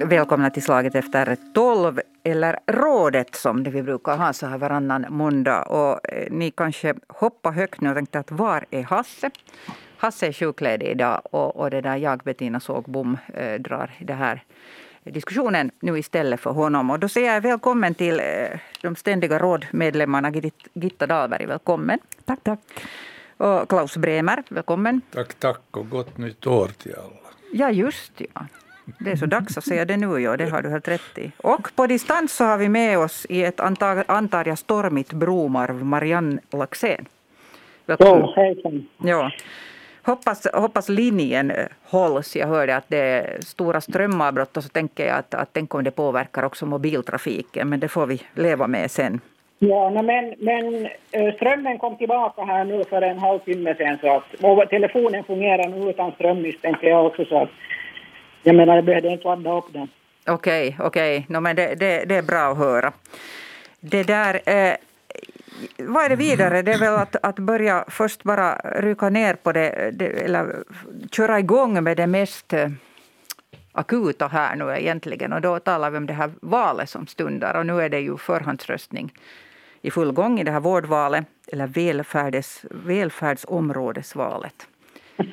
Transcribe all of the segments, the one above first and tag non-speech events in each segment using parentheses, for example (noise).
Välkomna till Slaget efter tolv, eller Rådet som vi brukar ha så här varannan måndag. Och eh, ni kanske hoppar högt nu och tänkte att var är Hasse? Hasse är sjukledig idag och, och det där jag, Bettina Sågbom, eh, drar det här diskussionen nu istället för honom. Och då säger jag välkommen till eh, de ständiga rådmedlemmarna. Gitta Dahlberg, välkommen. Tack, tack. Och Klaus Bremer, välkommen. Tack, tack och gott nytt år till alla. Ja, just ja. Det är så dags att säga det nu, ja, det har du helt rätt i. Och på distans så har vi med oss i ett antar, antar jag stormigt bromarv Marianne Laxén. Ja, hejsan. Ja. Hoppas, hoppas linjen hålls. Jag hörde att det är stora strömavbrott och så tänker jag att, att tänk om det påverkar också mobiltrafiken, men det får vi leva med sen. Ja, men, men eh, strömmen kom tillbaka här nu för en halvtimme sen så att, och telefonen fungerar nu utan ström misstänker jag också så att jag menar, jag behövde inte ladda upp den. Okej, okay, okej. Okay. No, men det, det, det, är bra att höra. Det där... Eh, vad är det vidare? Det är väl att, att börja först bara rycka ner på det, det eller köra igång med det mest eh, akuta här nu egentligen. Och då talar vi om det här valet som stundar. Och nu är det ju förhandsröstning i full gång i det här vårdvalet, eller välfärdes, välfärdsområdesvalet. (laughs)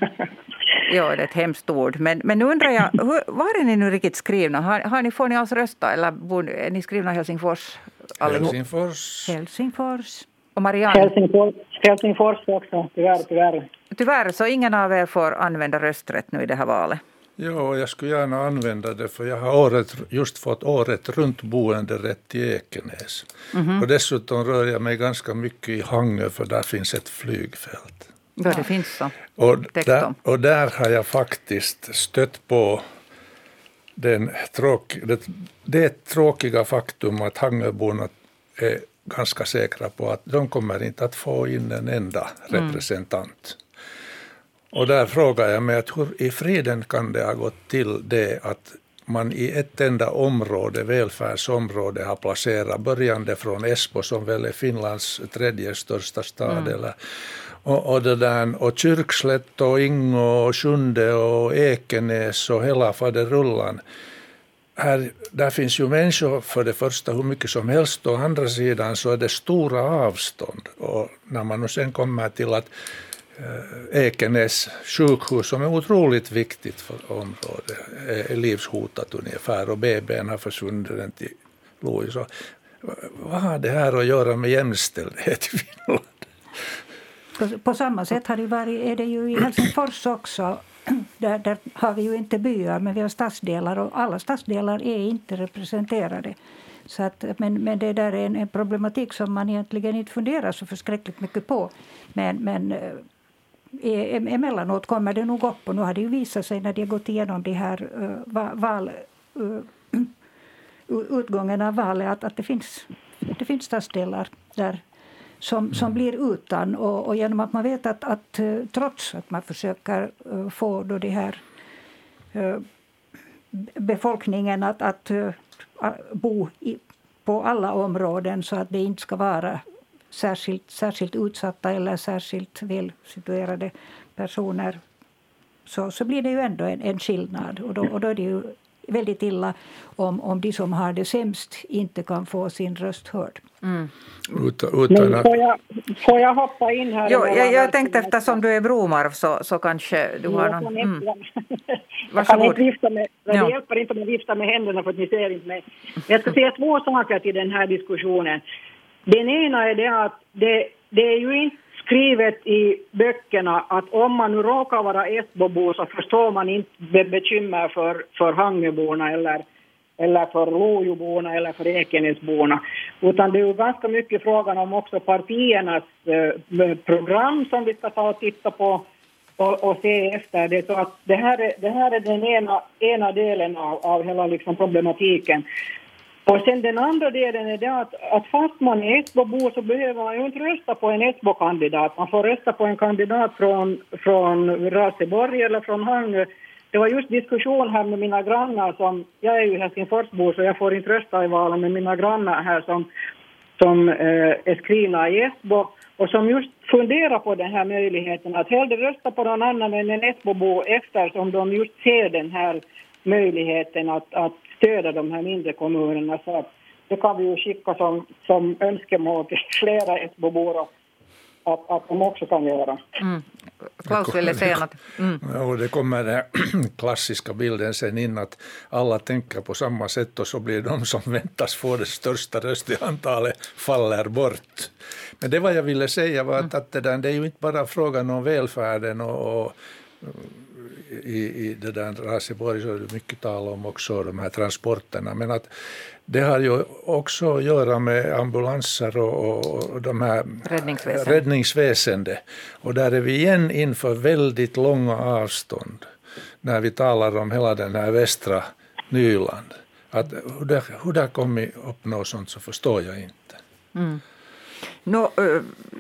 Ja, det är ett hemskt ord. Men, men nu undrar jag, hur, var är ni nu riktigt skrivna? Har, har ni, får ni alls rösta eller är ni skrivna i Helsingfors? Helsingfors. Helsingfors. Och Marianne? Helsingfors, Helsingfors också, tyvärr, tyvärr. Tyvärr, så ingen av er får använda rösträtt nu i det här valet? Ja, jag skulle gärna använda det för jag har året, just fått året runt boenderätt i Ekenäs. Mm -hmm. Och dessutom rör jag mig ganska mycket i Hangö för där finns ett flygfält. Ja, det finns så. Och där, och där har jag faktiskt stött på den tråk, det, det tråkiga faktum att Hangöborna är ganska säkra på att de kommer inte att få in en enda mm. representant. Mm. Och där frågar jag mig att hur i friden kan det ha gått till det att man i ett enda område, välfärdsområde, har placerat, börjande från Esbo som väl är Finlands tredje största stad, mm. eller och, och, det där, och Kyrkslätt och Ingo och Sjunde och Ekenäs och hela faderullan. Här, där finns ju människor för det första hur mycket som helst och å andra sidan så är det stora avstånd. Och när man sen kommer till att Eh, Ekenäs sjukhus som är otroligt viktigt för området eh, är livshotat ungefär och BBn har försvunnit till Louis. Vad har det här att göra med jämställdhet i Finland? På, på, samma sätt har det varit, är det ju i Helsingfors också. Där, där har vi ju inte byar, men vi har stadsdelar och alla stadsdelar är inte representerade. Så att, men, men det där är en, en problematik som man egentligen inte funderar så förskräckligt mycket på. Men, men eh, emellanåt kommer det nog upp och nu har det ju visat sig när de har gått igenom de här val, utgången av valet att, att det, finns, det finns stadsdelar där som, som blir utan. Och, och genom att man vet att, att trots att man försöker få då det här befolkningen att, att bo i, på alla områden så att det inte ska vara särskilt, särskilt utsatta eller särskilt välsituerade personer så, så blir det ju ändå en, en skillnad. Och då, och då är det ju väldigt illa om, om de som har det sämst inte kan få sin röst hörd. Mm. Utan, utan att... får, jag, får jag hoppa in här? Jo, jag, jag tänkte eftersom du är Bromarv så, så kanske du har någon... Mm. (laughs) Varsågod. Vifta med, det ja. hjälper inte att vifta med händerna för att ni ser inte mig. Jag ska säga två saker till den här diskussionen. Den ena är det att det, det är ju inte skrivet i böckerna att om man nu råkar vara Esbobo så förstår man inte bekymmer för, för Hangöborna eller, eller för Lojoborna eller för Ekenäsborna. Utan det är ju ganska mycket frågan om också partiernas eh, program som vi ska ta och titta på och, och se efter. Det, så att det, här är, det här är den ena, ena delen av, av hela liksom problematiken. Och sen den andra delen är det att, att fast man är Esbobor så behöver man ju inte rösta på en Esbo-kandidat. Man får rösta på en kandidat från, från Raseborg eller från Hangö. Det var just diskussion här med mina grannar som, jag är ju Helsingforsbo så jag får inte rösta i valen med mina grannar här som, som eh, är skrivna i Esbo och som just funderar på den här möjligheten att hellre rösta på någon annan än en Esbobo eftersom de just ser den här möjligheten att, att stödja de här mindre kommunerna. Så att det kan vi ju skicka som, som önskemål till flera Esbobor att, att de också kan göra. Mm. Klaus ville säga något. Mm. Ja, det kommer den (clears throat) klassiska bilden sen in att alla tänker på samma sätt och så blir de som väntas få det största röstantalet faller bort. Men det vad jag ville säga var att, mm. att det, där, det är ju inte bara frågan om välfärden och, och i, i det där Raseborg så är det mycket tal om också de här transporterna. Men att det har ju också att göra med ambulanser och, och de här Räddningsväsende. räddningsväsende. Och där är vi igen inför väldigt långa avstånd när vi talar om hela den här västra Nyland. Att hur, det, hur det kommer uppnå sånt så förstår jag inte. Mm. No,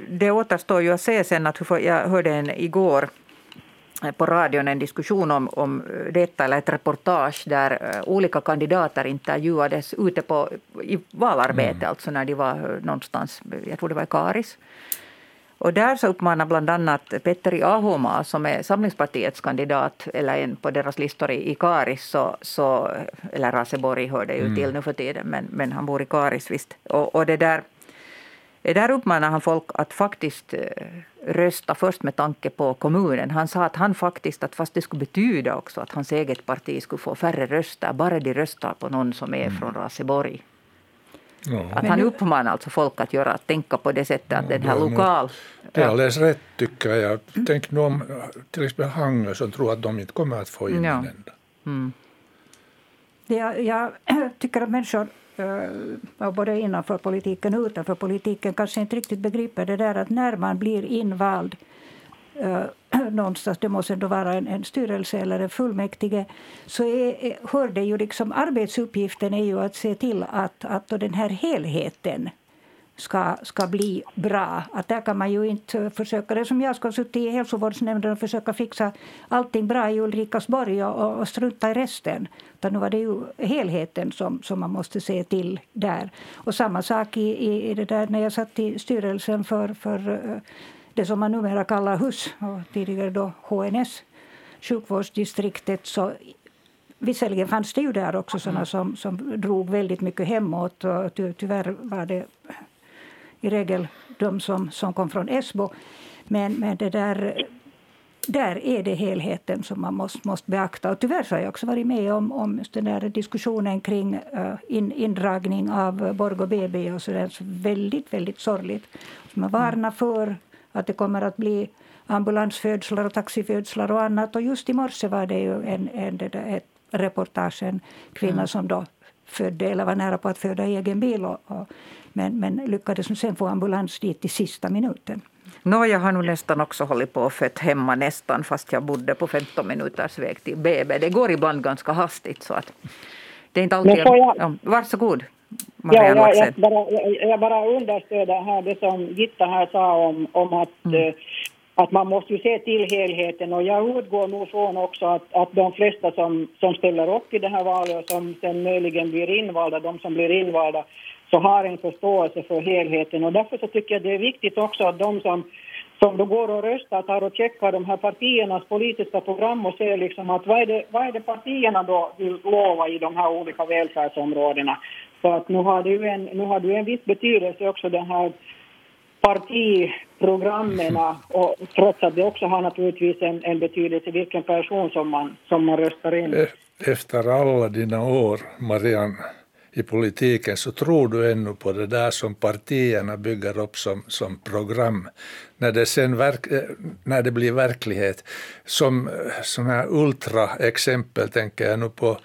det återstår ju att se sen att jag hörde en igår på radion en diskussion om, om detta, eller ett reportage där eh, olika kandidater intervjuades ute på, i valarbete, mm. alltså när de var någonstans, jag tror det var i Karis. Och där så uppmanar bland annat Petteri Ahoma, som är Samlingspartiets kandidat, eller en på deras listor i, i Karis, så, så, eller Raseborg hör det ju mm. till nu för tiden, men, men han bor i Karis visst. Och, och det där där uppmanar han folk att faktiskt eh, rösta först med tanke på kommunen. Han sa att han faktiskt, att fast det skulle betyda också att hans eget parti skulle få färre röster, bara de röstar på någon som är mm. från Raseborg. Ja. Att han uppmanar alltså folk att göra, att tänka på det sättet att den här lokal... Det är alldeles rätt tycker jag. Tänk nu om till exempel Hangö som tror att de inte kommer att få in ja. en enda. Mm. Jag, jag (clears throat) tycker att människor Eh, både innanför politiken och utanför politiken kanske inte riktigt begriper det där att när man blir invald eh, (clears throat) någonstans, det måste ändå vara en, en styrelse eller en fullmäktige, så är, hör det ju liksom, arbetsuppgiften är ju att se till att, att den här helheten ska, ska bli bra. Att där kan man ju inte försöka, det som jag ska suttit i hälsovårdsnämnden och försöka fixa allting bra i Ulrikasborg och, och strunta i resten. Utan nu var det ju helheten som, som man måste se till där. Och samma sak i, i, i det där när jag satt i styrelsen för, för eh, det som man numera kallar HUS och tidigare då HNS, sjukvårdsdistriktet, så Visserligen fanns det ju där också såna som, som drog väldigt mycket hemåt och ty, tyvärr var det i regel de som, som kom från Esbo. Men, men det där, där är det helheten som man måste, måste beakta. Och tyvärr har jag också varit med om, om den där diskussionen kring uh, in, indragning av Borgå BB. Och så där. Så väldigt, väldigt sorgligt. Så man varnar för att det kommer att bli ambulansfödslar och taxifödslar och annat. Och just i morse var det ju en, en, det där, ett reportage, en kvinna mm. som då födde eller var nära på att föda i egen bil. Och, och, men, men lyckades sen få ambulans dit i sista minuten. Nå, jag har nog nästan också hållit på och fött hemma nästan fast jag bodde på 15 minuters väg till BB. Det går ibland ganska hastigt så att det är inte alltid... Men jag... Ja, varsågod. Ja, jag, jag, bara, jag, jag bara understöder här det som Gitta här sa om, om att mm. eh, att man måste ju se till helheten och jag utgår nog från också att, att de flesta som, som ställer upp i det här valet och som sen möjligen blir invalda, de som blir invalda, så har en förståelse för helheten och därför så tycker jag det är viktigt också att de som som då går och röstar tar och checkar de här partiernas politiska program och ser liksom att vad är det, vad är det partierna då vill lova i de här olika välfärdsområdena. Så att nu har det ju en, nu har det en viss betydelse också den här partiprogrammen och trots att det också har naturligtvis en, en betydelse vilken person som man, som man röstar in. E-, efter alla dina år, Marianne, i politiken så tror du ännu på det där som partierna bygger upp som, som program. När det sen verk, eh, när det blir verklighet. Som eh, sådana här ultraexempel tänker jag nu på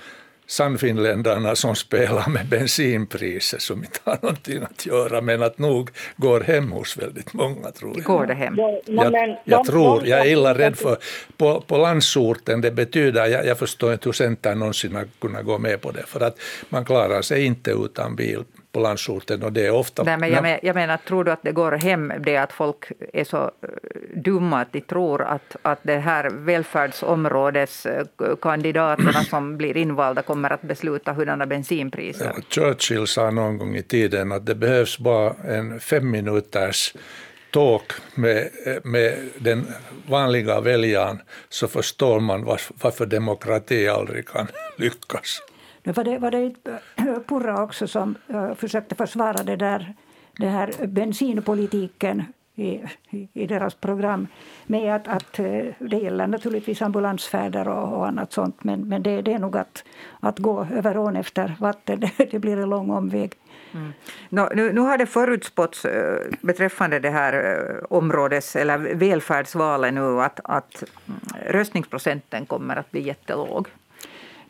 Sannfinländarna som spelar med bensinpriser som inte har någonting att göra men att nog går hem hos väldigt många tror jag. Går det hem? Jag, jag tror, jag är illa rädd för, på, på landsorten det betyder, jag, jag förstår inte hur Centern någonsin har kunnat gå med på det för att man klarar sig inte utan bil på landsorten och det är ofta... Nej, men jag, men, jag menar, tror du att det går hem, det att folk är så dumma att de tror att, att det här välfärdsområdeskandidaterna som blir invalda kommer att besluta hurdana bensinpriser? Ja, Churchill sa någon gång i tiden att det behövs bara en fem minuters talk med, med den vanliga väljaren så förstår man varför demokrati aldrig kan (laughs) lyckas. Nu var det, var det Purra också som uh, försökte försvara det där, det här bensinpolitiken i, i deras program med att, att eh, det gäller naturligtvis ambulansfärder och, och annat sånt men, men det, det, är nog att, att gå över ån efter vatten, (laughs) det, blir en lång omväg. Mm. No, nu, nu har det förutspåtts eh, beträffande det här eh, områdes eller välfärdsvalet nu att, att mm, röstningsprocenten kommer att bli jättelåg.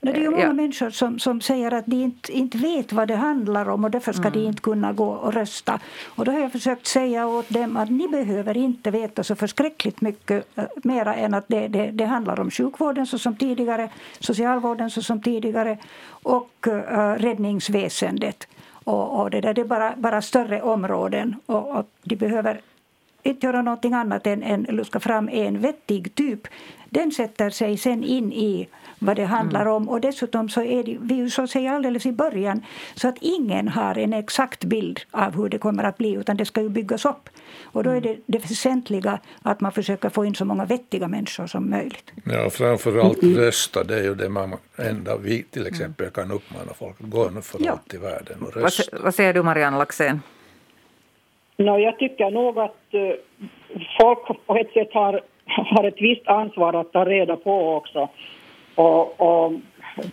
Det är ju många ja. människor som, som säger att de inte, inte vet vad det handlar om och därför ska mm. de inte kunna gå och rösta. Och då har jag försökt säga åt dem att ni behöver inte veta så förskräckligt mycket äh, mera än att det, det, det handlar om sjukvården så som tidigare, socialvården så som tidigare och äh, räddningsväsendet. Och, och det, där, det är bara, bara större områden och, och de behöver inte göra någonting annat än, än luska fram en vettig typ. Den sätter sig sen in i vad det handlar mm. om. Och dessutom så är det, vi så säger alldeles i början så att ingen har en exakt bild av hur det kommer att bli utan det ska ju byggas upp. Och då är det det väsentliga att man försöker få in så många vettiga människor som möjligt. Ja, framförallt rösta, det är ju det man enda vi till exempel kan uppmana folk att gå nu för ja. allt i världen och rösta. Vad, vad säger du Marianne Laxén? No, jag tycker nog att uh, folk på ett sätt har, har ett visst ansvar att ta reda på också och, och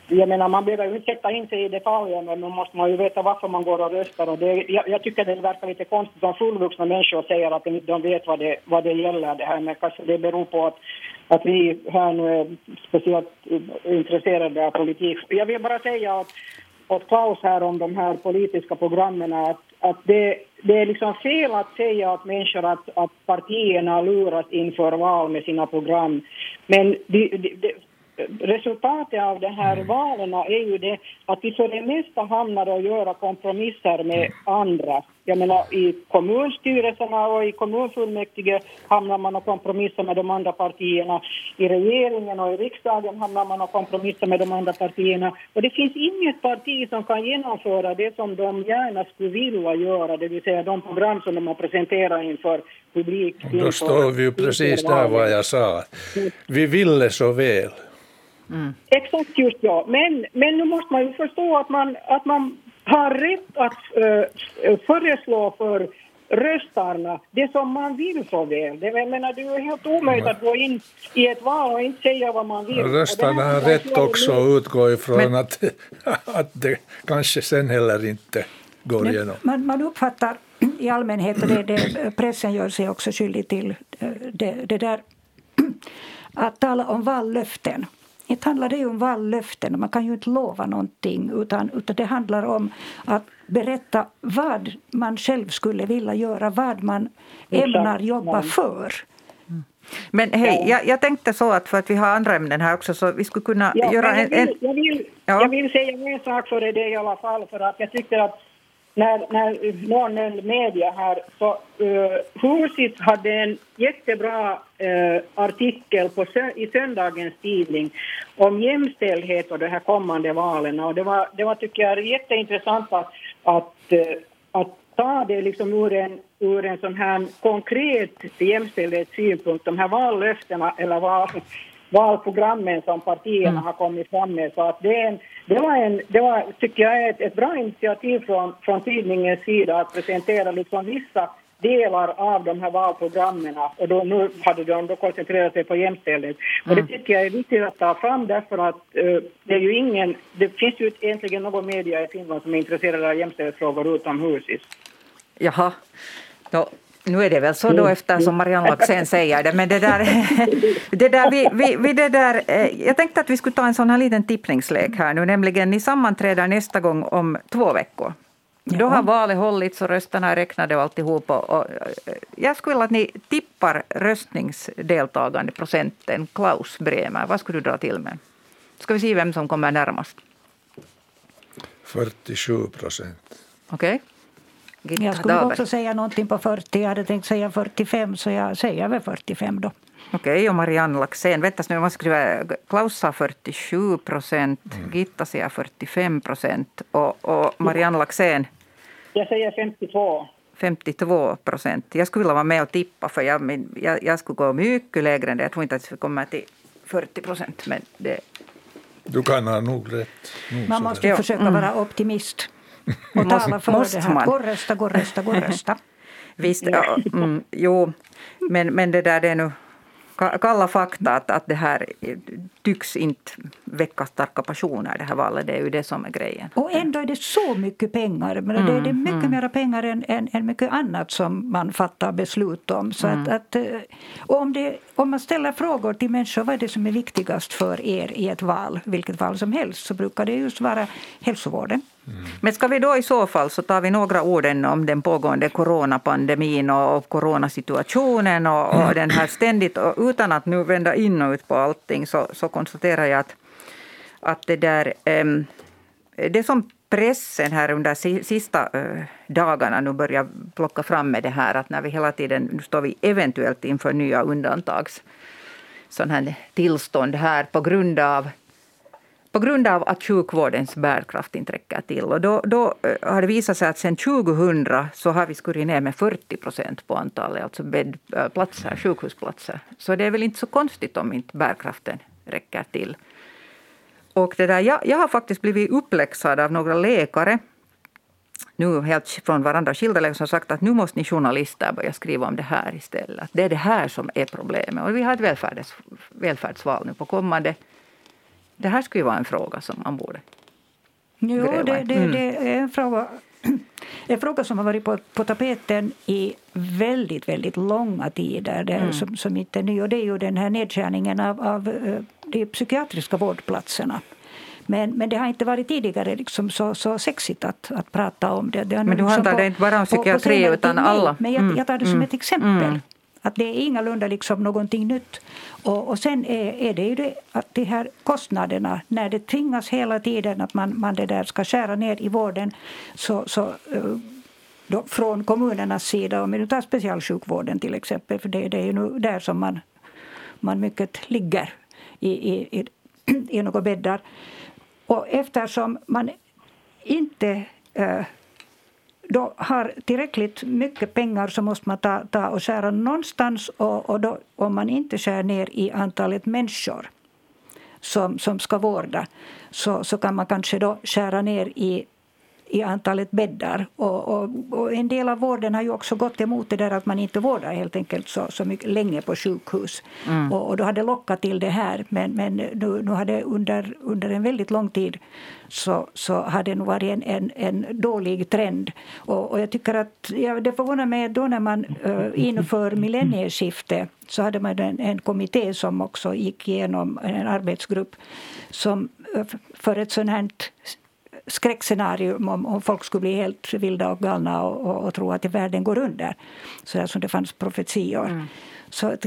jag menar, man behöver ju inte sätta in sig i detaljer, men nu måste man ju veta varför man går och röstar. Och det, jag, jag tycker det verkar lite konstigt om fullvuxna människor säger att de, de vet vad det, vad det gäller, det här, men kanske det beror på att, att vi här nu är speciellt intresserade av politik. Jag vill bara säga att åt Klaus här om de här politiska programmen att, att det, det är liksom fel att säga att människor att, att partierna luras inför val med sina program. Men de, de, de, resultatet av de här mm. valen är ju det att vi för det mesta hamnar och göra kompromisser med andra. Jag menar i kommunstyrelserna och i kommunfullmäktige hamnar man och kompromissar med de andra partierna. I regeringen och i riksdagen hamnar man och kompromissar med de andra partierna. Och det finns inget parti som kan genomföra det som de gärna skulle vilja göra, det vill säga de program som de har presenterat inför publik. Då står vi ju precis där vad jag sa. Vi ville så väl. Mm. Exakt just ja. Men, men nu måste man ju förstå att man, att man har rätt att uh, föreslå för röstarna det som man vill så väl. Det, jag menar, det är ju helt omöjligt att gå in i ett val och inte säga vad man vill. Röstarna har rätt också att utgå ifrån men, att, (laughs) att det kanske sen heller inte går igenom. Man, man uppfattar i allmänhet, och det, det, pressen gör sig också skyldig till, det, det där (clears throat) att tala om vallöften. Inte handlar det om vallöften, man kan ju inte lova någonting utan, utan det handlar om att berätta vad man själv skulle vilja göra, vad man ämnar jobba för. Men hej, jag, jag, tänkte så att för att vi har andra ämnen här också så vi skulle kunna ja, göra en... Jag vill, jag, vill, ja. jag vill säga en sak för det i alla fall för att jag tycker att när, när någon media här, så eh, uh, Husis hade en jättebra uh, artikel på, i söndagens tidning om jämställdhet och de här kommande valen. Och det var, det var tycker jag, jätteintressant att, att, uh, att ta det liksom ur en, ur en sån här konkret jämställdhetssynpunkt, de här vallöftena eller val, valprogrammen som partierna mm. har kommit fram med. Så att det, en, det, var, en, det var, tycker jag, ett, ett bra initiativ från, från tidningens sida att presentera liksom vissa delar av de här valprogrammen och då, nu hade de då koncentrerat sig på jämställdhet. Mm. Och det tycker jag är viktigt att ta fram därför att uh, det är ju ingen, det finns ju egentligen någon media i Finland som är intresserade av jämställdhetsfrågor utom Husis. Jaha. Då, nu är det väl så då eftersom Marianne Laxén säger det, men det där, (laughs) det där, vi, vi, vi, det där, eh, jag tänkte att vi skulle ta en sån här liten tippningslek här nu, nämligen ni sammanträder nästa gång om två veckor. Ja. Då har valet hållits och rösterna är räknade och alltihop. Och, och, eh, jag skulle vilja att ni tippar röstningsdeltagande procenten. Klaus Bremer, vad skulle du dra till med? Ska vi se vem som kommer närmast? 47 procent. Okej. Okay. Gitta jag skulle Daber. också säga någonting på 40. Jag hade tänkt säga 45 så jag säger väl 45 då. Okej, okay, och Marianne Laxén. Vänta nu, man skriver Klaus sa 47 procent, mm. Gitta säger 45 procent och, och Marianne Laxén? Jag säger 52. 52 procent. Jag skulle vilja vara med och tippa för jag, jag, jag skulle gå mycket lägre än det. Jag tror inte att vi kommer till 40 procent. Men det... Du kan ha nog rätt. Nog man måste ju försöka mm. vara optimist och tala för måste det här. Gå och rösta, gå och rösta, gå och (laughs) rösta. Visst, ja, mm, jo, men, men det där det är nu kalla fakta att, att det här tycks inte väcka starka passioner det här valet. Det är ju det som är grejen. Och ändå är det så mycket pengar. Men mm, det, är mm, mycket mm. mer pengar än, än, än, mycket annat som man fattar beslut om. Så mm. att, att, eh, om, det, om man ställer frågor till människor vad är det som är viktigast för er i ett val, vilket val som helst, så brukar det just vara hälsovården. Mm. Men ska vi då i så fall så tar vi några ord om den pågående coronapandemin och coronasituationen och, och den här ständigt, och utan att nu vända in och ut på allting så, så konstaterar jag att, att det där, um, det som pressen här under sista dagarna nu börjar plocka fram med det här att när vi hela tiden, nu står vi eventuellt inför nya undantags sån här tillstånd här på grund av på grund av att sjukvårdens bärkraft inte räcker till. Och då, då eh, har det visat sig att sedan 2000 så har vi skurit ner med 40 procent på antalet alltså bäddplatser, eh, sjukhusplatser. Så det är väl inte så konstigt om inte bärkraften räcker till. Och det där, jag, jag har faktiskt blivit uppläxad av några läkare nu helt från varandra skilda läkare som sagt att nu måste ni journalister börja skriva om det här istället. Det är det här som är problemet. Och vi har ett välfärds, välfärdsval nu på kommande det här skulle ju vara en fråga som man borde Jo, det, det, mm. det är en fråga, (clears throat) en fråga som har varit på, på tapeten i väldigt, väldigt långa tider, det, mm. som, som inte är ny. Och det är ju den här nedskärningen av, av eh, de psykiatriska vårdplatserna. Men, men det har inte varit tidigare liksom så, så sexigt att, att prata om det. det men du liksom handlar det inte bara om psykiatri utan alla? Men jag, jag tar det som mm. ett exempel. Mm. Att det är ingalunda liksom någonting nytt. Och, och sen är, är, det ju det att de här kostnaderna, när det tvingas hela tiden att man, man det där ska skära ner i vården så, så eh, då, från kommunernas sida, om vi nu tar specialsjukvården till exempel, för det, det är ju nu där som man, man mycket ligger i, i, i, i några bäddar. Och eftersom man inte äh, då har tillräckligt mycket pengar så måste man ta, ta och skära någonstans och, och då, om man inte skär ner i antalet människor som, som ska vårda så, så kan man kanske då skära ner i i antalet bäddar. Och, och, och, en del av vården har ju också gått emot det där att man inte vårdar helt enkelt så, så mycket länge på sjukhus. Mm. Och, och då har det lockat till det här. Men, men nu, nu har det under, under en väldigt lång tid så, så har det nog varit en, en, en dålig trend. Och, och jag tycker att ja, det förvånar mig då när man uh, inför millennieskiftet så hade man en, en kommitté som också gick igenom en arbetsgrupp som för ett sånt här skräckscenarium om, om folk skulle bli helt vilda och galna och, och, och tro att världen går under. Så där som det fanns profetior. Mm. Så att,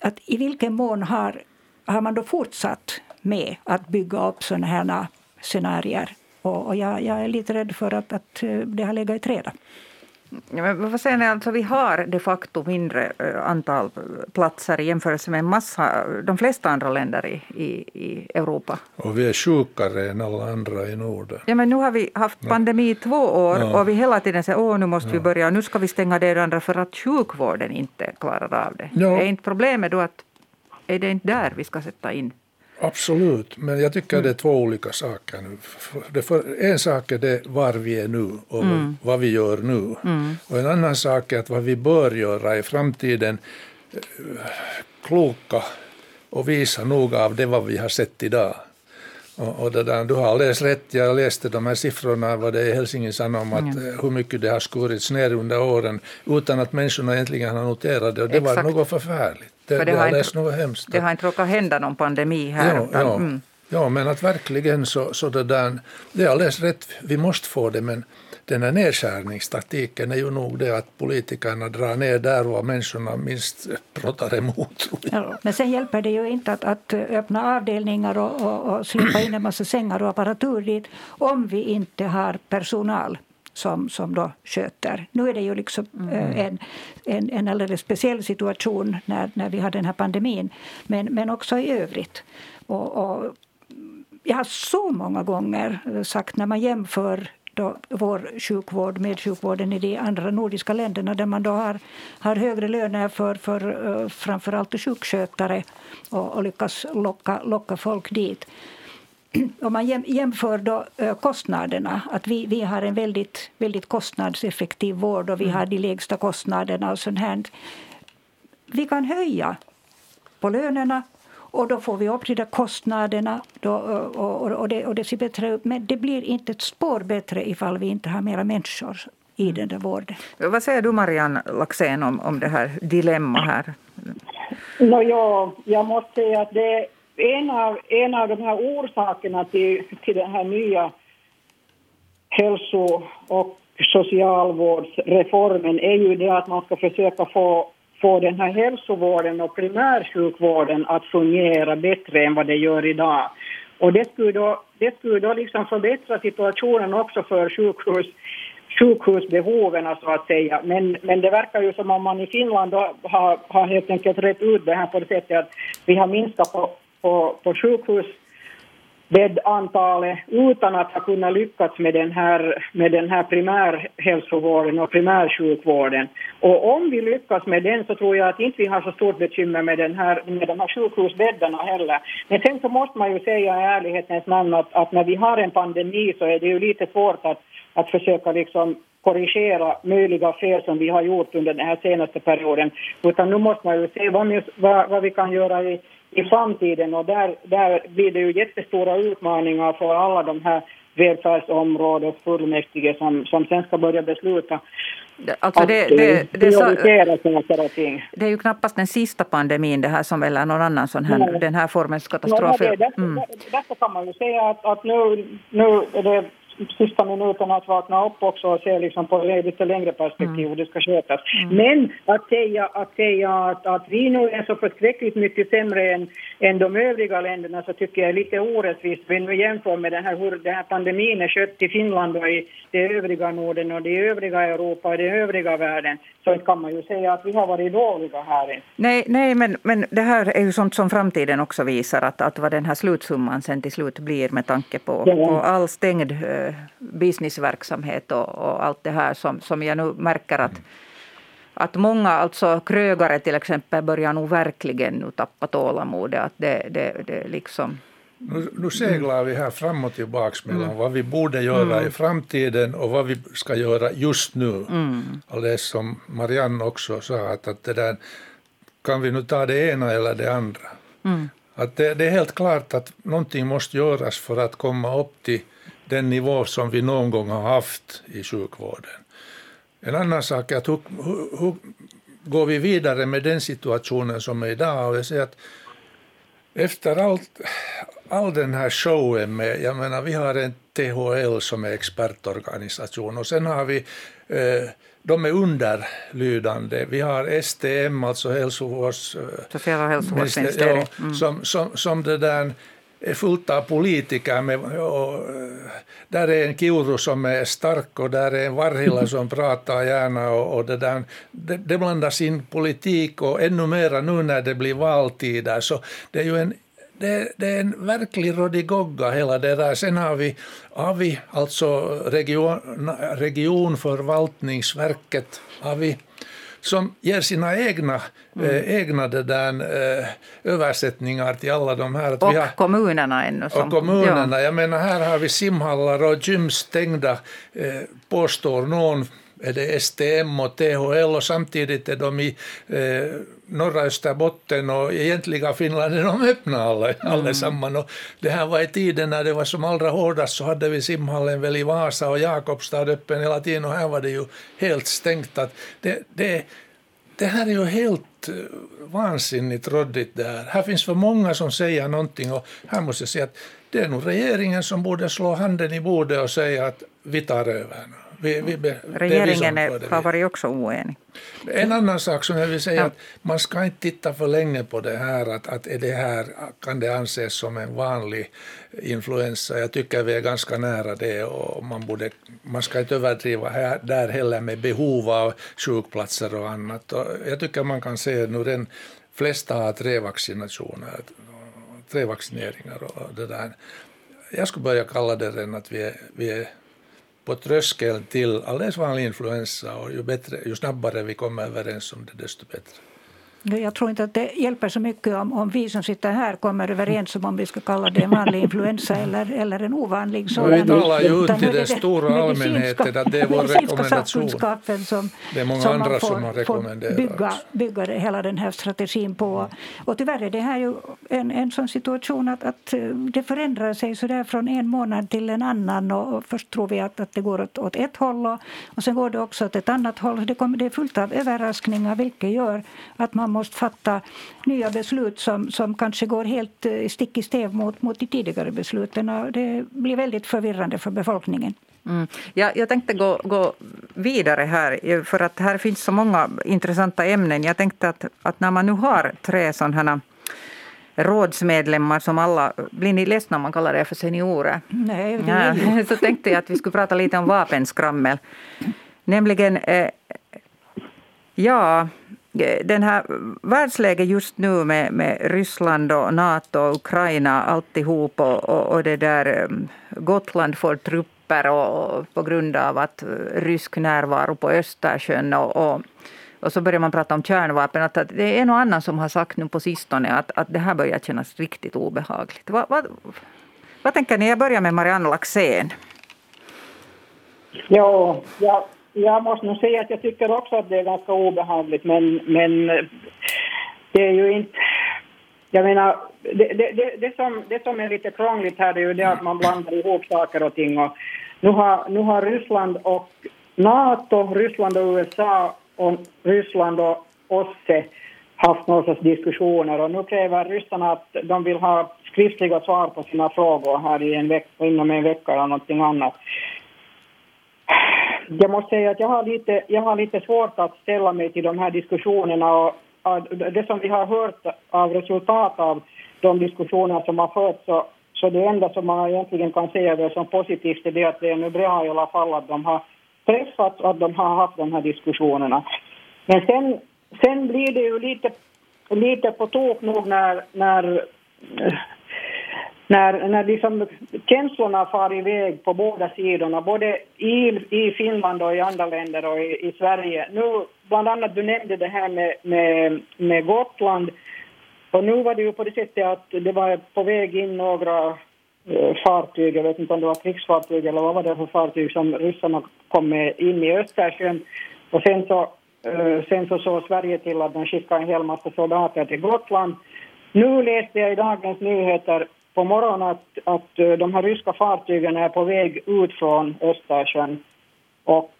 att, i vilken mån har, har man då fortsatt med att bygga upp sådana här scenarier? Och, och jag, jag, är lite rädd för att, att det har legat i träda. Ja, men vad säger ni, alltså vi har de facto mindre eh, antal platser i jämförelse med massa, de flesta andra länder i, i, i Europa. Och vi är sjukare än alla andra i Norden. Ja, men nu har vi haft pandemi i två år ja. och vi hela tiden säger att nu måste ja. vi börja, nu ska vi stänga det andra för att sjukvården inte klarar av det. Ja. Är inte problemet då att är det inte där vi ska sätta in Absolut, men jag tycker mm. det är två olika saker nu. En sak är det var vi är nu och mm. vad vi gör nu. Mm. Och en annan sak är att vad vi bör göra i framtiden eh, kloka och visa noga av det vad vi har sett idag. Och, och det där, du har läst rätt, jag läste de här siffrorna vad det är Helsingin sa om att mm. hur mycket det har skurits ner under åren utan att människorna egentligen har noterat det och det Exakt. var något förfärligt. Det, det, har inte, något hemskt. Det har inte råkat hända någon pandemi här. Ja, utan, ja. Mm. ja men att verkligen så, så det där, det är alldeles rätt, vi måste få det men den här nedskärningstaktiken är ju nog det att politikerna drar ner där var människorna minst pratar emot. Ja, men sen hjälper det ju inte att, att öppna avdelningar och, och, och släppa in en massa sängar och apparatur dit om vi inte har personal som, som då sköter. Nu är det ju liksom mm. Eh, en, en, en alldeles speciell situation när, när vi har den här pandemin, men, men också i övrigt. Och, och jag har så många gånger sagt när man jämför då vår sjukvård med sjukvården i de andra nordiska länderna där man då har, har högre löner för, för uh, framförallt sjukskötare och, och lyckas locka, locka folk dit. (clears throat) Om man jämför då kostnaderna, att vi, vi har en väldigt, väldigt kostnadseffektiv vård och vi mm. har de lägsta kostnaderna och sånt här. Vi kan höja på lönerna och då får vi upp de där kostnaderna då, och, och, och, det, och det ser bättre ut. Men det blir inte ett spår bättre ifall vi inte har mera människor i den där vården. Vad säger du Marianne Laxén om, om det här dilemma här? No, ja, jag måste säga att det är en av, en av de här orsakerna till, till den här nya hälso och socialvårdsreformen är ju det att man ska försöka få få den här hälsovården och primärsjukvården att fungera bättre än vad det gör idag. Och det skulle då, det skulle då liksom förbättra situationen också för sjukhus, sjukhusbehoven alltså, så att säga. Men, men det verkar ju som om man i Finland har, har helt enkelt rätt ut det här på det sättet att vi har minskat på, på, på sjukhus bäddantalet utan att ha kunnat lyckas med den här, med den här primärhälsovården och primärsjukvården. Och om vi lyckas med den så tror jag att inte vi har så stort bekymmer med, den här, med de här sjukhusbäddarna heller. Men sen så måste man ju säga i ärlighetens namn att, att när vi har en pandemi så är det ju lite svårt att, att försöka liksom korrigera möjliga fel som vi har gjort under den här senaste perioden. Utan nu måste man ju se vad, vad, vad vi kan göra i i framtiden och där, där blir det ju jättestora utmaningar för alla de här välfärdsområdesfullmäktige som, som sen ska börja besluta Alltså det, det, det, det, det är ju knappast den sista pandemin det här som eller någon annan sån här, den här formens katastrof. Ja, därför, mm. därför kan man ju säga att, att nu, nu är det sista minuten att vakna upp också och se liksom på lite längre perspektiv mm. hur det ska skötas. Mm. Men att säga, att, säga att, att vi nu är så förskräckligt mycket sämre än, än de övriga länderna så tycker jag är lite orättvist. Vi nu jämför med den här, hur den här pandemin är skött i Finland och i det övriga Norden och det övriga Europa och det övriga världen så kan man ju säga att vi har varit dåliga här. Nej, nej men, men det här är ju sånt som framtiden också visar att, att vad den här slutsumman sen till slut blir med tanke på, ja. på all stängd uh, businessverksamhet och, och, allt det här som, som jag nu märker att att många, alltså krögare till exempel, börjar nog verkligen nu tappa tålamodet. Att det, det, det liksom nu, nu seglar vi här fram och tillbaka mellan mm. vad vi borde göra mm. i framtiden och vad vi ska göra just nu. Mm. Och det som Marianne också sa, att, att det där, kan vi nu ta det ena eller det andra? Mm. Att det, det, är helt klart att någonting måste göras för att komma upp till den nivå som vi någon gång har haft i sjukvården. En annan sak är att hur, hur, hur går vi vidare med den situationen som är idag? Och jag säger att efter allt, all den här showen med, jag menar vi har en THL som är expertorganisation och sen har vi, eh, de är underlydande, vi har STM, alltså hälsovårds... Sociala hälsovårdsministeriet. Ja, mm. som, som, som det där är fullt av politiker. Med, och, eh, där är en Kiuru som är stark och där är en Varhila som (laughs) pratar gärna. Och, och det, där, det, det blandas in politik och ännu mera nu när det blir valtider. Så det är ju en det, det, är en verklig rodigogga hela det där. Sen har vi AVI, alltså region, regionförvaltningsverket, AVI, som ger sina egna, mm. eh, egna där, eh, översättningar till alla de här. och har, kommunerna ännu. Som, och kommunerna. Ja. Jag menar, här har vi simhallar och gym stängda, eh, påstår någon är det STM och THL och samtidigt är de i eh, norra Österbotten och egentliga Finland är de öppna alla, mm. allesammans. Och det här var i tiden när det var som allra hårdast så hade vi simhallen väl i Vasa och Jakobstad öppen hela tiden och här var det ju helt stängt. Att det, det, det här är ju helt eh, vansinnigt råddigt det här. Här finns för många som säger någonting och här måste jag säga att det är nog regeringen som borde slå handen i bordet och säga att vi tar över nu. Vi, vi, det, Regeringen är, har varit också oenig. En annan sak som jag vill säga ja. att man ska inte titta för länge på det här att, att är det här kan det anses som en vanlig influensa. Jag tycker vi är ganska nära det och man, borde, man ska inte överdriva här, där heller med behov av sjukplatser och annat. Och jag tycker man kan se nu den flesta har tre vaccinationer, tre vaccineringar och det där. Jag skulle börja kalla det redan att vi är, vi är på tröskeln till alldeles vanlig influensa och ju, bättre, ju snabbare vi kommer överens om det desto bättre. Jag tror inte att det hjälper så mycket om, om vi som sitter här kommer överens om om vi ska kalla det en vanlig influensa eller, eller en ovanlig sådan. Vi talar ju ut till den stora allmänheten att det är vår (laughs) rekommendation. Som, det är många som andra får, som har rekommenderat. Bygga, bygga hela den här strategin på. Och tyvärr är det här ju en, en sån situation att, att det förändrar sig så där från en månad till en annan. Och först tror vi att, att det går åt, åt ett håll och, och sen går det också åt ett annat håll. Det, kommer, det är fullt av överraskningar vilket gör att man måste fatta nya beslut som, som kanske går helt eh, stick i stäv mot, mot de tidigare besluten. Och det blir väldigt förvirrande för befolkningen. Mm. Ja, jag tänkte gå, gå vidare här, för att här finns så många intressanta ämnen. Jag tänkte att, att när man nu har tre sådana rådsmedlemmar som alla, blir ni ledsna om man kallar det för seniorer? Nej, ja, (laughs) så tänkte jag att vi skulle prata lite om vapenskrammel. Nämligen, eh, ja, den här världsläget just nu med, med Ryssland och Nato och Ukraina alltihop och, och, och det där um, Gotland får trupper och, och, på grund av att uh, rysk närvaro på Östersjön och, och, och så börjar man prata om kärnvapen. Att, att det är en och annan som har sagt nu på sistone att, att det här börjar kännas riktigt obehagligt. Vad, vad, vad tänker ni? Jag börjar med Marianne Laxén. Ja, ja, jag måste nog säga att jag tycker också att det är ganska obehagligt, men, men eh, det är ju inte... Jag menar, det, det, det, det, som, det som är lite krångligt här är ju det att man blandar ihop saker och ting. Och nu, har, nu har Ryssland och Nato, Ryssland och USA och Ryssland och OSSE haft några sorts diskussioner och nu kräver ryssarna att de vill ha skriftliga svar på sina frågor här i en vecka, inom en vecka eller någonting annat jag måste säga att jag har, lite, jag har lite svårt att ställa mig till de här diskussionerna. Och, det som vi har hört av resultat av de diskussioner som har förts så, så det enda som man egentligen kan säga som positivt är det att det är nu bra i alla fall att de har träffats och att de har haft de här diskussionerna. Men sen, sen blir det ju lite, lite på tok nog när, när när, när liksom känslorna far iväg på båda sidorna, både i, i Finland och i andra länder och i, i Sverige. Nu, bland annat, du nämnde det här med, med, med Gotland. Och nu var det ju på det sättet att det var på väg in några eh, fartyg, jag vet inte om det var krigsfartyg eller vad var det för fartyg som ryssarna kom med in i Östersjön. Och sen så, eh, sen så såg Sverige till att de skickade en hel massa soldater till Gotland. Nu läste jag i Dagens Nyheter på morgonen att, att eh, de här ryska fartygen är på väg ut från Östersjön och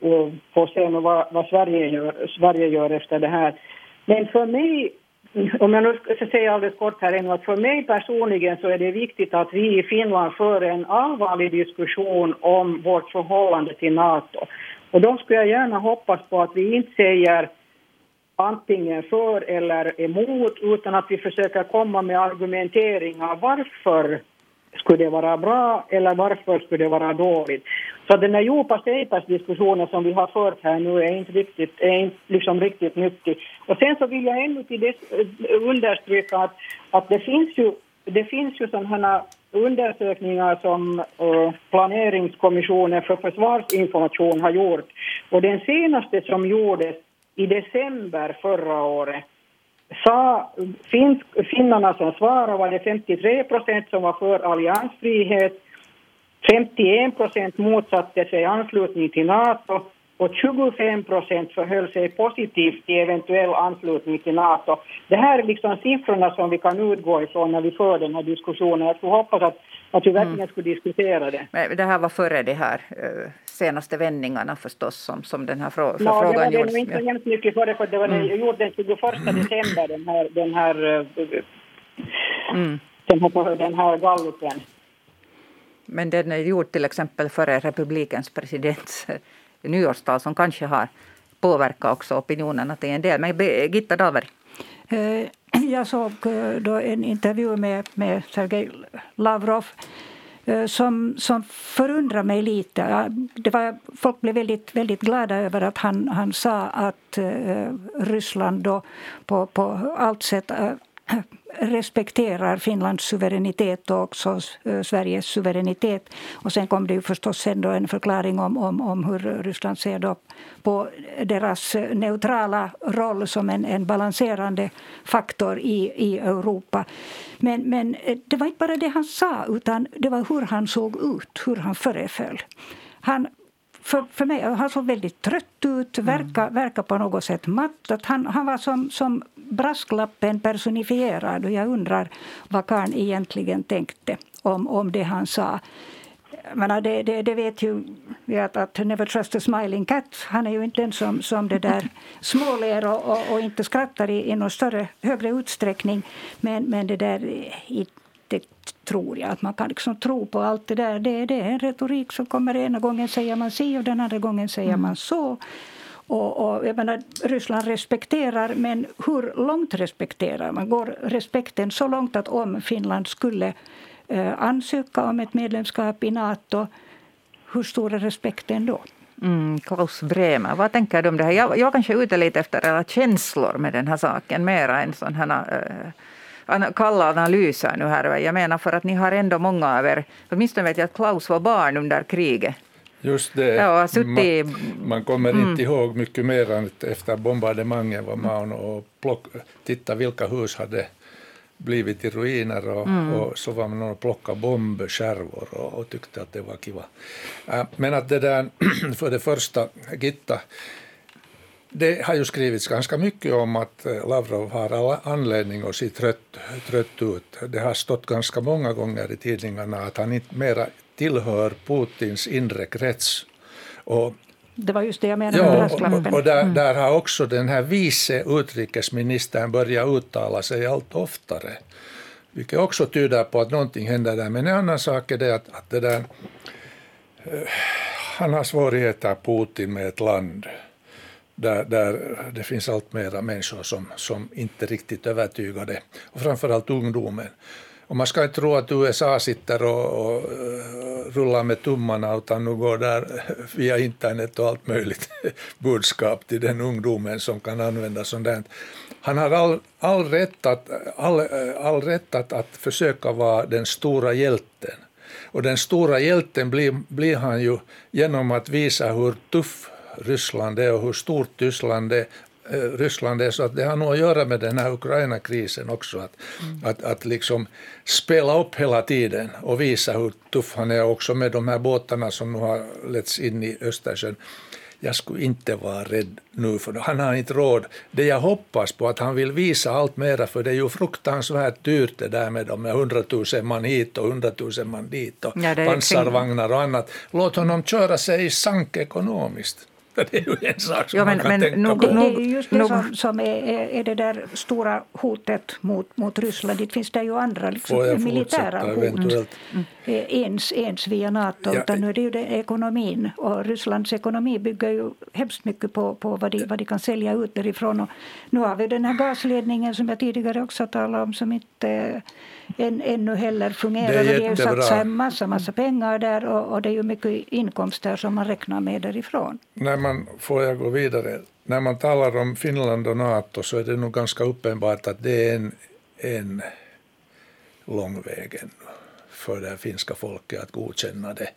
och får se vad, vad Sverige, gör, Sverige gör efter det här. Men för mig, om jag nu ska säga alldeles kort här ännu, att för mig personligen så är det viktigt att vi i Finland för en allvarlig diskussion om vårt förhållande till Nato. Och då skulle jag gärna hoppas på att vi inte säger antingen för eller emot utan att vi försöker komma med argumenteringar varför skulle det vara bra eller varför skulle det vara dåligt. Så den här djupa diskussionen som vi har fört här nu är inte riktigt, är inte liksom riktigt nyttig. Och sen så vill jag ännu till det eh, understryka att, att det finns ju, det finns ju sådana undersökningar som uh, planeringskommissionen för försvarsinformation har gjort. Och den senaste som gjordes i december förra året sa finsk, finnarna som svarade var det 53 procent som var för alliansfrihet, 51 procent motsatte sig anslutning till Nato och 25 procent förhöll sig positivt till eventuell anslutning till Nato. Det här är liksom siffrorna som vi kan utgå ifrån när vi för den här diskussionen. Jag skulle hoppas att, att vi verkligen mm. skulle diskutera det. Men det här var före de här uh, senaste vändningarna förstås som, som den här frå no, frågan gjordes. Det var inte så mycket före, för det var mm. gjord den 21 december, den här, den här, uh, mm. den här, den här gallupen. Men den är gjord till exempel före republikens presidents nyårstal som kanske har påverkat också opinionerna till en del. Men Gitta Dahlberg? (clears throat) Jag såg eh, då en intervju med, med Sergej Lavrov eh, som, som förundrar mig lite. Det var, folk blev väldigt, väldigt glada över att han, han sa att eh, Ryssland då på, på allt sätt respekterar Finlands suveränitet och också eh, Sveriges suveränitet. Och sen kom det ju förstås sen en förklaring om, om, om hur Ryssland ser då på deras eh, neutrala roll som en, en balanserande faktor i, i Europa. Men, men eh, det var inte bara det han sa, utan det var hur han såg ut, hur han föreföll. Han, för, för mig, han såg väldigt trött ut, verkar, mm. verkar på något sätt matt. Att han, han var som, som brasklappen personifierad och jag undrar vad Karn egentligen tänkte om, om det han sa. Menar, det, det, det, vet ju vi att, att Never trust a smiling cat. Han är ju inte den som, som det där (laughs) småler och, och, och, inte skrattar i, i någon större, högre utsträckning. Men, men det där det tror jag att man kan liksom tro på allt det där. Det, det är en retorik som kommer ena gången säger man si och den andra gången säger mm. man så. Och, och, jag menar, Ryssland respekterar, men hur långt respekterar man? Går respekten så långt att om Finland skulle eh, ansöka om ett medlemskap i Nato, hur stor är respekten då? Mm, Klaus Bremer, vad tänker du om det här? Jag, jag kanske är ute lite efter känslor med den här saken, mera än sån här äh, kalla analyser nu här. Jag menar för att ni har ändå många av er, åtminstone vet jag att Klaus var barn under kriget. Just det. Ja, man, man kommer mm. inte ihåg mycket mer än efter bombardemanget var man och plock, titta vilka hus hade blivit i ruiner och, mm. och så var man och plockade bombskärvor och, och tyckte att det var kiva. Äh, men att det där, (clears throat) för det första, Gitta, det har ju skrivits ganska mycket om att äh, Lavrov har alla anledning att se trött, trött ut. Det har stått ganska många gånger i tidningarna att han inte mera tillhör Putins inre krets. Och det var just det jag menade ja, med brasklappen. Och, och där, mm. där, har också den här vice utrikesministern börjat uttala sig allt oftare. Vilket också tyder på att någonting händer där. Men en annan sak är det att, att det där, eh, han har svårigheter, Putin, med ett land där, där det finns allt mera människor som, som inte riktigt övertygade, och framförallt ungdomen. Och man ska inte tro att USA sitter och, och eh, rullar med tummarna utan nu går där (laughs) via internet och allt möjligt (laughs) budskap till den ungdomen som kan använda sånt där. Han har all, all rätt, att, all, eh, all rätt att, att försöka vara den stora hjälten. Och den stora hjälten blir, blir han ju genom att visa hur tuff Ryssland är och hur stort Ryssland är Eh, Ryssland är så att det har nog att göra med den här Ukraina-krisen också. Att, mm. att, att liksom spela upp hela tiden och visa hur tuff han är också med de här båtarna som nu har letts in i Östersjön. Jag skulle inte vara rädd nu, för han har inte råd. Det jag hoppas på att han vill visa allt mera, för det är ju fruktansvärt dyrt det där med de hundratusen man hit och hundratusen man dit och ja, pansarvagnar och annat. Låt honom köra sig i sank ekonomiskt. (laughs) Det är ju en sak som ja, men, man kan men, tänka nog, på. Det är just det som, som är, är, det där stora hotet mot, mot Ryssland. Det finns det ju andra liksom, militära hot. Eventuellt. Mm. Ens, ens via Nato, ja. utan nu är det ju det ekonomin. Och Rysslands ekonomi bygger ju hemskt mycket på, på vad, de, vad de kan sälja ut därifrån. Och nu har vi den här gasledningen som jag tidigare också talade om som inte än, ännu heller fungerar. Det är, och de har ju satsat en massa, massa pengar där och, och, det är ju mycket inkomster som man räknar med därifrån. När man, får jag gå vidare? När man talar om Finland och Nato så är det nog ganska uppenbart att det är en, en lång väg ännu för det finska folket att godkänna det.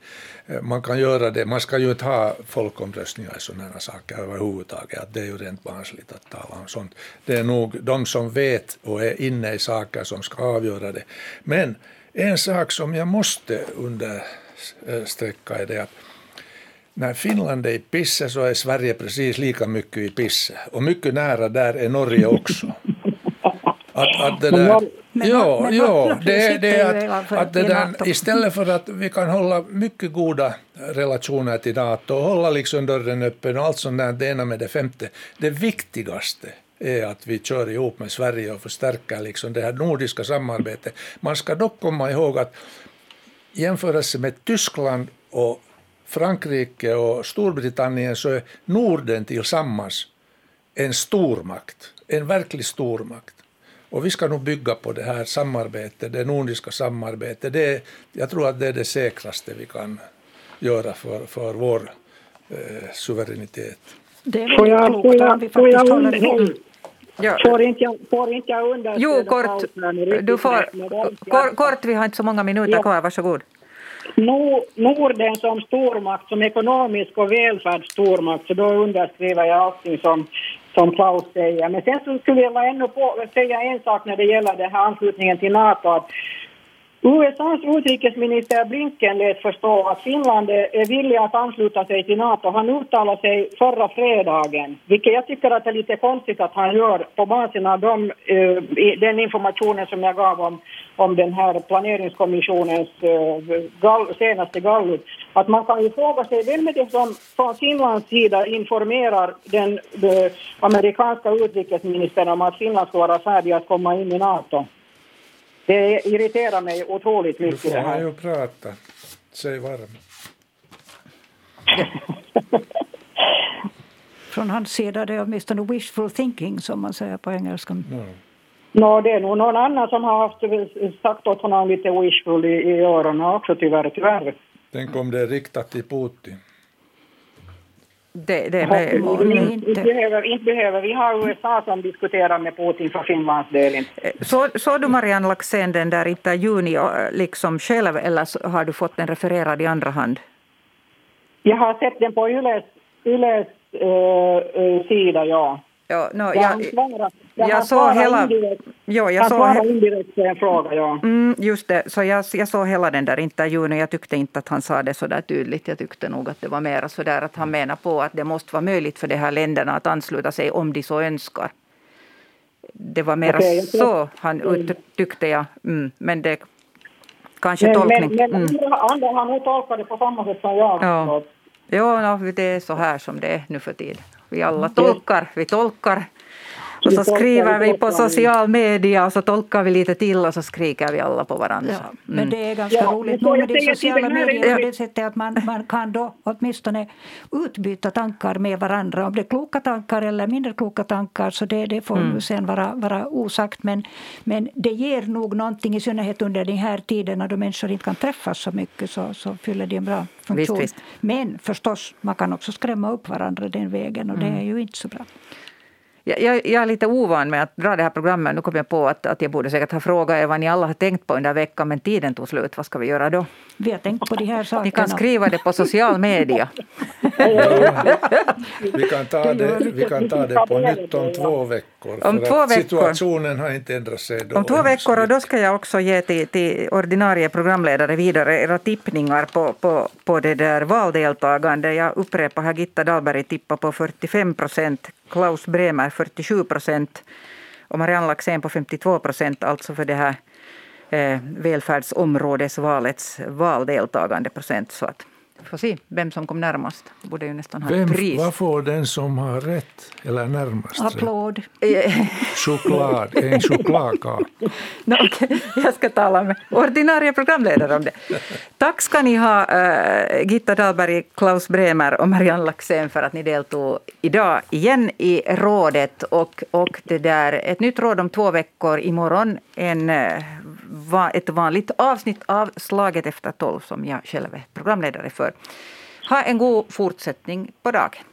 Eh, man kan göra det, man ska ju inte ha folkomröstningar i sådana saker överhuvudtaget, att det är ju rent barnsligt att tala om sånt. Det är nog de som vet och är inne i saker som ska avgöra det. Men en sak som jag måste understräcka är det att när Finland är i pisse så är Sverige precis lika mycket i pisse. Och mycket nära där är Norge också. (laughs) Att, att det där, men, men, jo det, det är att, att det där, istället för att vi kan hålla mycket goda relationer till NATO och hålla liksom dörren öppen och allt sånt där, det ena med det femte. Det viktigaste är att vi kör ihop med Sverige och förstärker liksom det här nordiska samarbetet. Man ska dock komma ihåg att jämförelse med Tyskland och Frankrike och Storbritannien så är Norden tillsammans en stormakt, en verklig stormakt. Och vi ska nog bygga på det här samarbetet, det nordiska samarbetet. Det, jag tror att det är det säkraste vi kan göra för, för vår eh, suveränitet. Det är väldigt klokt om vi faktiskt håller ihop. Ja. Får, inte jag, får inte jag understöd Jo, kort. Du får, kort, kort, vi har inte så många minuter ja. kvar, varsågod. Norden som stormakt, som ekonomisk och välfärdsstormakt, så då underskriver jag allting som, som Klaus säger. Men sen så skulle jag ännu på, säga en sak när det gäller den här anslutningen till NATO. Att USAs utrikesminister Blinken lät förstå att Finland är villig att ansluta sig till Nato. Han uttalade sig förra fredagen, vilket jag tycker att det är lite konstigt att han gör på basen av de, eh, den informationen som jag gav om, om den här planeringskommissionens eh, gall, senaste gallup. Att man kan ju fråga sig vem är det som från Finlands sida informerar den, den amerikanska utrikesministern om att Finland ska vara färdig att komma in i Nato? Det irriterar mig otroligt mycket. Du får han ju prata. Säg varm. (laughs) Från hans sida det är åtminstone wishful thinking som man säger på engelska. Mm. No, det är nog någon annan som har haft, sagt åt honom lite wishful i, i öronen också tyvärr. tyvärr. Tänk om det är riktat till Putin. Det, det är inte. Inte, behöver, inte behöver vi ha USA som diskuterar med Putin för Finlands del. Så, så du Marianne Laxén den där intervjun liksom själv eller har du fått den refererad i andra hand? Jag har sett den på Yles, Yles uh, sida, ja. Ja, no, jag, jag, jag, jag såg hela... Indirekt, jo, jag såg indirekt på en fråga, ja. Mm, just det, så jag, jag såg hela den där intervjun och jag tyckte inte att han sa det så där tydligt. Jag tyckte nog att det var mer så där att han menar på att det måste vara möjligt för de här länderna att ansluta sig om de så önskar. Det var mer okay, så han tyckte jag, mm, men det kanske men, tolkning. Men, men mm. andra tolkat det på samma sätt som jag. Ja. Jo, no, det är så här som det är nu för tiden. Vi alla tolkar, vi tolkar. Och så skriver vi på social media och så tolkar vi lite till och så skriker vi alla på varandra. Ja, men mm. det är ganska ja, roligt nog med de sociala medierna på det sättet att man, man kan då åtminstone utbyta tankar med varandra. Om det är kloka tankar eller mindre kloka tankar så det, det får mm. sen vara, vara osagt. Men, men det ger nog någonting, i synnerhet under den här tiden när människor inte kan träffas så mycket så, så fyller det en bra funktion. Visst, visst. Men förstås, man kan också skrämma upp varandra den vägen och mm. det är ju inte så bra. Jag, jag, jag, är lite ovan med att dra det här programmet. Nu kom jag på att, att jag borde säkert ha frågat er vad ni alla har tänkt på under veckan, men tiden tog slut. Vad ska vi göra då? Vi har tänkt på de här sakerna. Ni kan skriva det på social media. (laughs) vi, kan ta det, vi kan ta det på nytt om två veckor. Om två veckor. Situationen har inte ändrat sig. Då om två veckor, och då ska jag också ge till, till ordinarie programledare vidare era tippningar på, på, på det där valdeltagande. Jag upprepar, här Gitta Dahlberg tippar på 45 procent, Klaus Bremer 47 procent och Marianne Laxén på 52 procent, alltså för det här eh, välfärdsområdesvalets valdeltagande procent. Så att får se vem som kom närmast. Borde ju nästan ha vem, pris. Vad får den som har rätt eller närmast Applåd. (laughs) Choklad, en chokladkaka. (laughs) no, okay. Jag ska tala med ordinarie programledare om det. Tack ska ni ha, uh, Gitta Dahlberg, Klaus Bremer och Marianne Laxén för att ni deltog idag igen i rådet. Och, och det där, ett nytt råd om två veckor imorgon. En uh, ett vanligt avsnitt av Slaget efter tolv som jag själv är programledare för. Ha en god fortsättning på dagen.